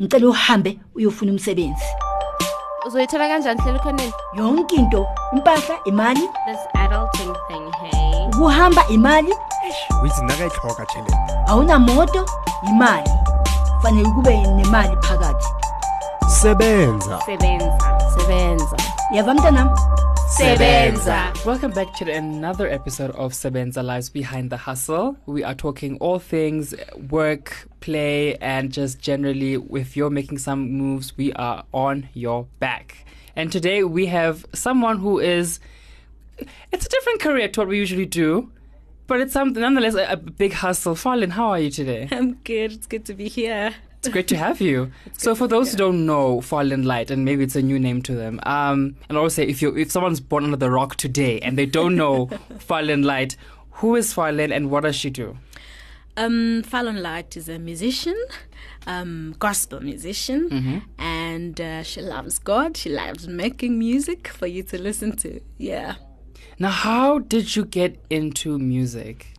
ngicela uhambe uyofuna umsebenzi. Uzoyithola kanjani hlela ukhoneni yonke into impahla imali. This adulting thing hey. Ukuhamba imali. Withi nakayitlhoga tšhelete awunamoto imali. Fanele kube nemali phakathi. Sebenza. Sebenza. Sebenza. Yava mntanam? Sebenza Welcome back to another episode of Sebenza Lives Behind the Hustle. We are talking all things work, play, and just generally, if you're making some moves, we are on your back. And today we have someone who is, it's a different career to what we usually do, but it's something nonetheless a, a big hustle. Farlon, how are you today? I'm good. It's good to be here. It's great to have you. so, for those who don't know Farlon Lyte, and maybe it's a new name to them, um, and I always say if you if someone's born under the rock today and they don't know Farlon Lyte, who is Farlon and what does she do? Um, Farlon Lyte is a musician, um, gospel musician, and uh, she loves God. She loves making music for you to listen to. Yeah. Now, how did you get into music?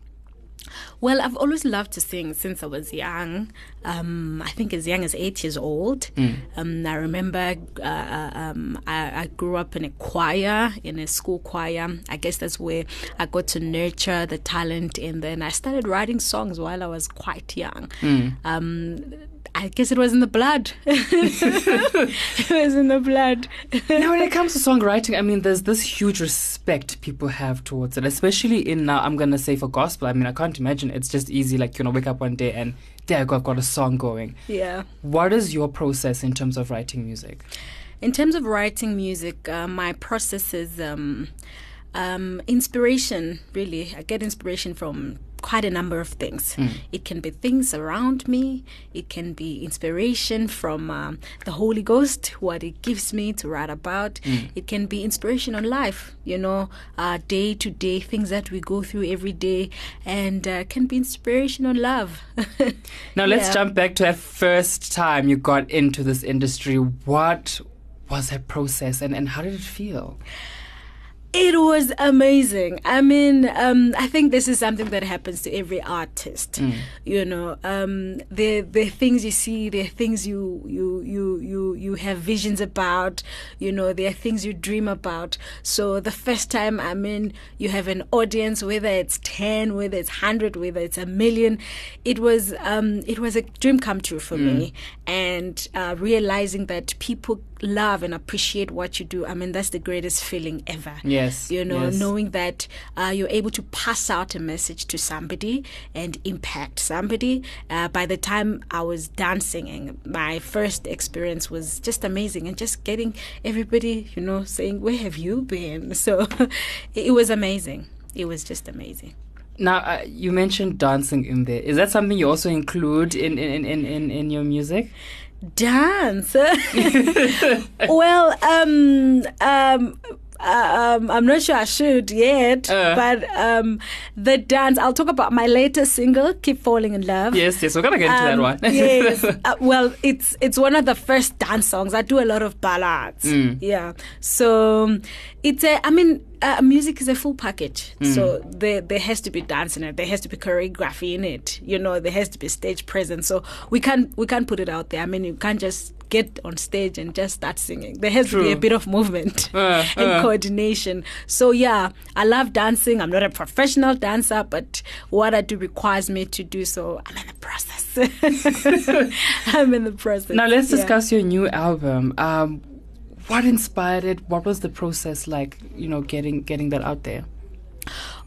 Well, I've always loved to sing since I was young. Um, I think as young as eight years old. Um, I remember uh, uh, um, I, I grew up in a choir, in a school choir. I guess that's where I got to nurture the talent, and then I started writing songs while I was quite young. Um, I guess it was in the blood. it was in the blood. now, when it comes to songwriting, I mean, there's this huge respect people have towards it, especially in now. I'm gonna say for gospel. I mean, I can't imagine it's just easy. Like you know, wake up one day and there, I go, I've got a song going. yeah. What is your process in terms of writing music? In terms of writing music, uh, my process is um, um, inspiration, really. I get inspiration from quite a number of things. It can be things around me, it can be inspiration from um, the Holy Ghost, what it gives me to write about. It can be inspiration on life, you know, day to day, things that we go through every day, and uh, can be inspiration on love. Now let's Yeah. jump back to that first time you got into this industry. What was that process and, and how did it feel? It was amazing. I mean, um, I think this is something that happens to every artist. You know, um, the the things you see, the things you you you you you have visions about. You know, there are things you dream about. So the first time, I mean, you have an audience, whether it's ten, whether it's hundred, whether it's a million. It was um, it was a dream come true for me, and uh, realizing that people love and appreciate what you do. I mean, that's the greatest feeling ever Yes, you know yes. knowing that uh, you're able to pass out a message to somebody and impact somebody uh, by the time i was done singing my first experience was just amazing and just getting everybody you know saying where have you been so it was amazing it was just amazing Now uh, you mentioned dancing in there. Is that something you also include in in, in, in, in your music? dance well um um um, I'm not sure I should yet, Uh. but um, the dance. I'll talk about my latest single, "Keep Falling in Love." Yes, yes, we're gonna get into that Um, one. yes. Uh, well, it's it's one of the first dance songs. I do a lot of ballads. Mm. Yeah. So it's a. I mean, uh, music is a full package. Mm. So there there has to be dance in it. There has to be choreography in it. You know, there has to be stage presence. So we can't we can't put it out there. I mean, you can't just get on stage and just start singing. There has to be a bit of movement Uh, and uh. coordination. So yeah, I love dancing. I'm not a professional dancer, but what I do requires me to do so. I'm in the process. I'm in the process. now let's Yeah. discuss your new album. Um, what inspired it? What was the process like? You know, getting getting that out there.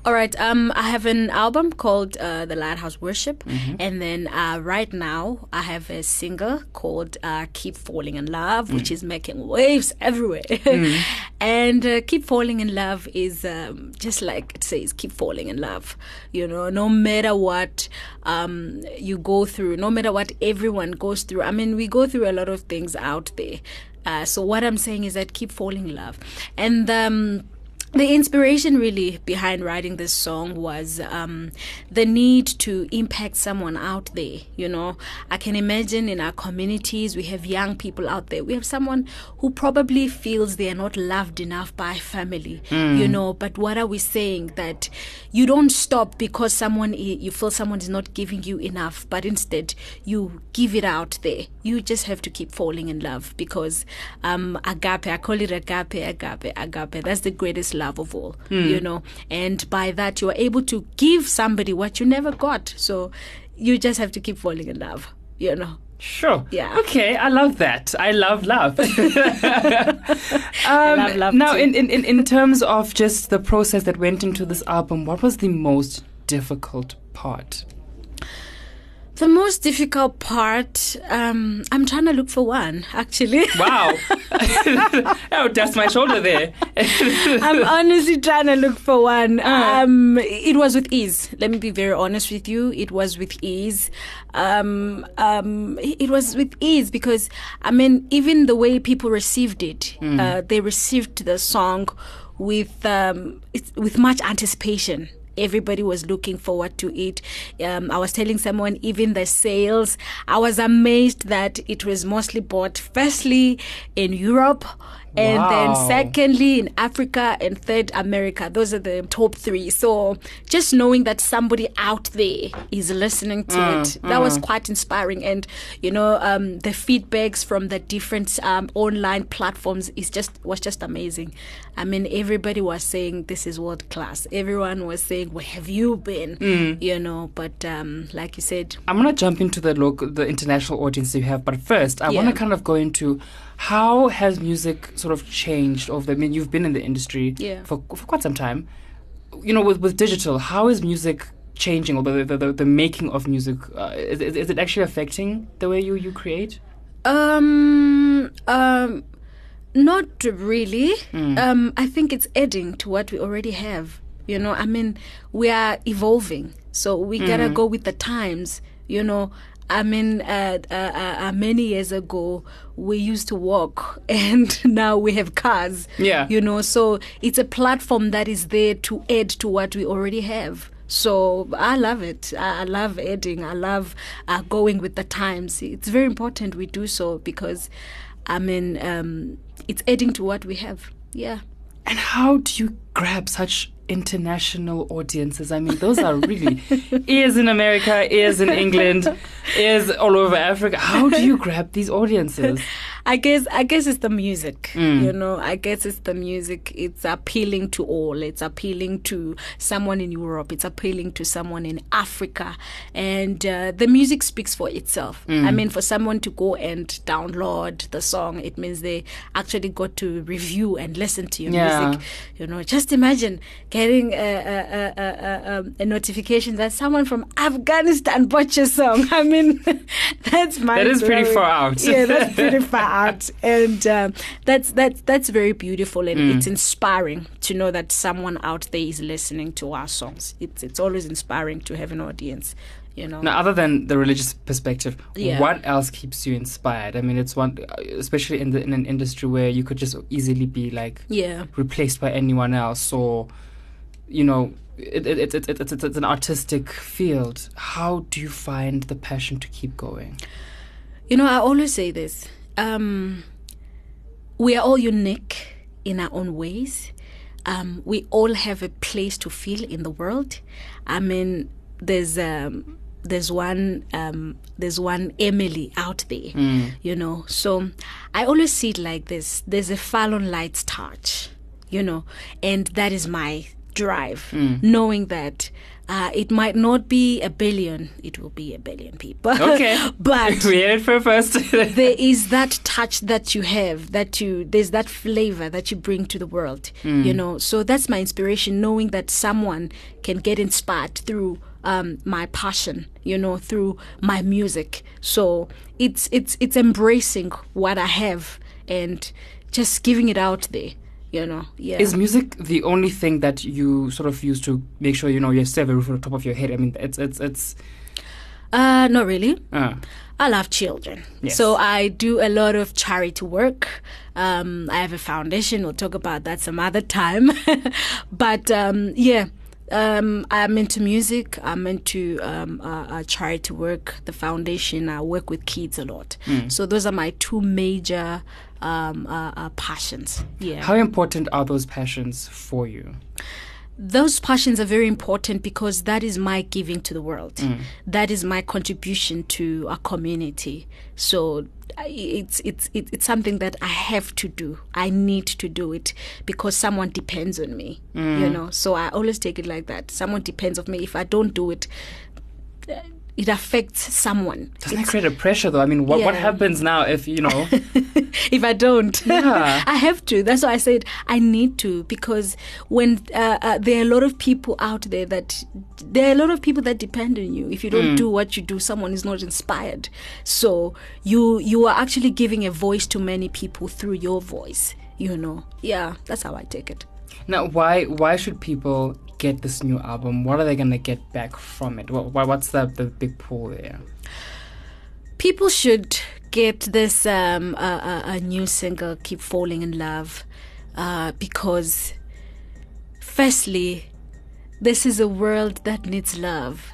All right. Um, I have an album called uh, The Lighthouse Worship, Mm-hmm. and then uh, right now I have a single called uh, "Keep Falling in Love," Mm. which is making waves everywhere. and uh, "Keep Falling in Love" is um, just like it says, "Keep falling in love." You know, no matter what um, you go through, no matter what everyone goes through. I mean, we go through a lot of things out there. Uh, so what I'm saying is that keep falling in love, and um, the inspiration really behind writing this song was um, the need to impact someone out there. You know, I can imagine in our communities we have young people out there. We have someone who probably feels they are not loved enough by family. You know, but what are we saying that you don't stop because someone you feel someone is not giving you enough, but instead you give it out there. You just have to keep falling in love because um, agape, I call it agape, agape, agape. That's the greatest love of all, you know. And by that, you are able to give somebody what you never got. So you just have to keep falling in love, you know. Sure. Yeah. Okay, I love that. I love love. um, love love now, in, in, in terms of just the process that went into this album, what was the most difficult part? The most difficult part, um, I'm trying to look for one, actually. Wow. oh, that's my shoulder there. I'm honestly trying to look for one. Uh. Um, it was with ease. Let me be very honest with you. It was with ease. Um, um, it was with ease because I mean, even the way people received it, uh, they received the song with um, with much anticipation. Everybody was looking forward to it. Um, I was telling someone, even the sales, I was amazed that it was mostly bought firstly in Europe and then secondly in Africa and third America. Those are the top three. So just knowing that somebody out there is listening to it, that was quite inspiring. And you know, um, the feedbacks from the different um, online platforms is just was just amazing. I mean, everybody was saying this is world class. Everyone was saying, "Where have you been?" You know, but um, like you said, I'm gonna jump into the local, the international audience you have, but first, I want to kind of go into how has music sort of changed over. The, I mean, you've been in the industry Yeah. for for quite some time. You know, with with digital, how is music changing, or the the, the, the making of music? Uh, is, is it actually affecting the way you you create? Um, um, not really. Um, I think it's adding to what we already have. You know, I mean, we are evolving, so we gotta go with the times. You know, I mean, uh, uh, uh, uh, many years ago we used to walk, and now we have cars. Yeah. You know, so it's a platform that is there to add to what we already have. So I love it. I I love adding. I love uh, going with the times. It's very important we do so because, I mean, um, it's adding to what we have. Yeah. And how do you grab such international audiences? I mean, those are really ears in America, ears in England, ears all over Africa. How do you grab these audiences? I guess I guess it's the music. You know, I guess it's the music. It's appealing to all. It's appealing to someone in Europe. It's appealing to someone in Africa, and uh, the music speaks for itself. I mean, for someone to go and download the song, it means they actually got to review and listen to your Yeah. music. You know, just imagine getting a, a, a, a notification that someone from Afghanistan bought your song. I mean, that's my That is pretty far out. Yeah, that's pretty far out, and um, that's that's that's very beautiful, and Mm. it's inspiring to know that someone out there is listening to our songs. It's it's always inspiring to have an audience. You know. Now, other than the religious perspective, Yeah. what else keeps you inspired? I mean, it's one, especially in the in an industry where you could just easily be like Yeah. replaced by anyone else, or you know, it, it, it, it, it, it's, it's an artistic field. How do you find the passion to keep going? You know, I always say this. Um, we are all unique in our own ways. Um, we all have a place to feel in the world. I mean, there's um, there's one um, there's one Emily out there, you know. So I always see it like this: there's a Farlon Lyte's touch, you know, and that is my drive, knowing that. Uh, it might not be a billion; it will be a billion people. Okay. but we heard it for first. there is that touch that you have that you there's that flavor that you bring to the world you know so that's my inspiration knowing that someone can get inspired through um, my passion you know through my music so it's it's it's embracing what i have and just giving it out there you know yeah Is music the only thing that you sort of use to make sure you know you have a roof on the top of your head? I mean, it's it's it's Uh, not really. Uh, I love children. Yes. So I do a lot of charity work. Um, I have a foundation. We'll talk about that some other time. but um, yeah, um, I'm into music. I'm into um, uh, charity work, the foundation. I work with kids a lot. So those are my two major um, uh, uh, passions. Yeah. how important are those passions for you? those passions are very important because that is my giving to the world. That is my contribution to a community. So it's it's it's something that I have to do. I need to do it because someone depends on me. You know. So I always take it like that. Someone depends on me. If I don't do it, it affects someone. Doesn't that create a pressure though? I mean, what, what happens now if, you know, if I don't. Yeah. I have to. That's why I said I need to because when uh, uh, there are a lot of people out there that there are a lot of people that depend on you. If you don't do what you do, someone is not inspired. So you you are actually giving a voice to many people through your voice. You know, yeah, that's how I take it. now why why should people get this new album? What are they going to get back from it? What, what- what's the, the big pull there? people should get this um, uh, uh, a new single keep falling in love uh, because firstly this is a world that needs love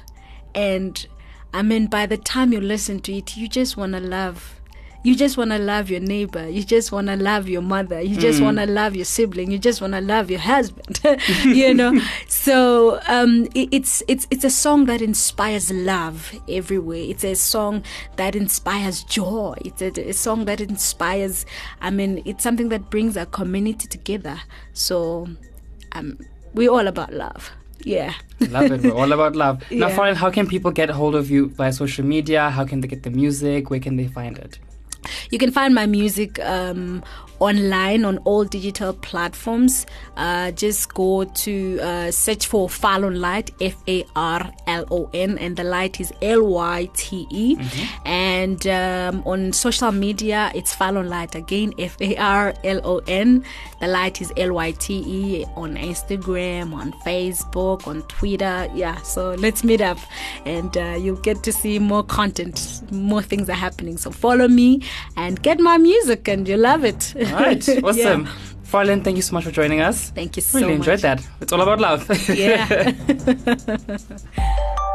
and i mean by the time you listen to it you just want to love you just want to love your neighbor you just want to love your mother you just want to love your sibling you just want to love your husband you know so um it, it's it's it's a song that inspires love everywhere it's a song that inspires joy it's a, a song that inspires i mean it's something that brings our community together so um we're all about love yeah Love it. We're all about love. Now, Yeah. Farnell, how can people get hold of you via social media? How can they get the music? Where can they find it? You can find my music um, online on all digital platforms. Uh, just go to uh, search for Farlon Lyte, F A R L O N, and the light is L Y T E. And um, on social media, it's Farlon Lyte again, F A R L O N. The light is L Y T E on Instagram, on Facebook, on Twitter. Yeah, so let's meet up and uh, you'll get to see more content, more things are happening. So follow me and get my music, and you'll love it. All right. Yeah. Awesome. Farlon, thank you so much for joining us. Thank you so Really much. Really enjoyed that. It's all about love. Yeah.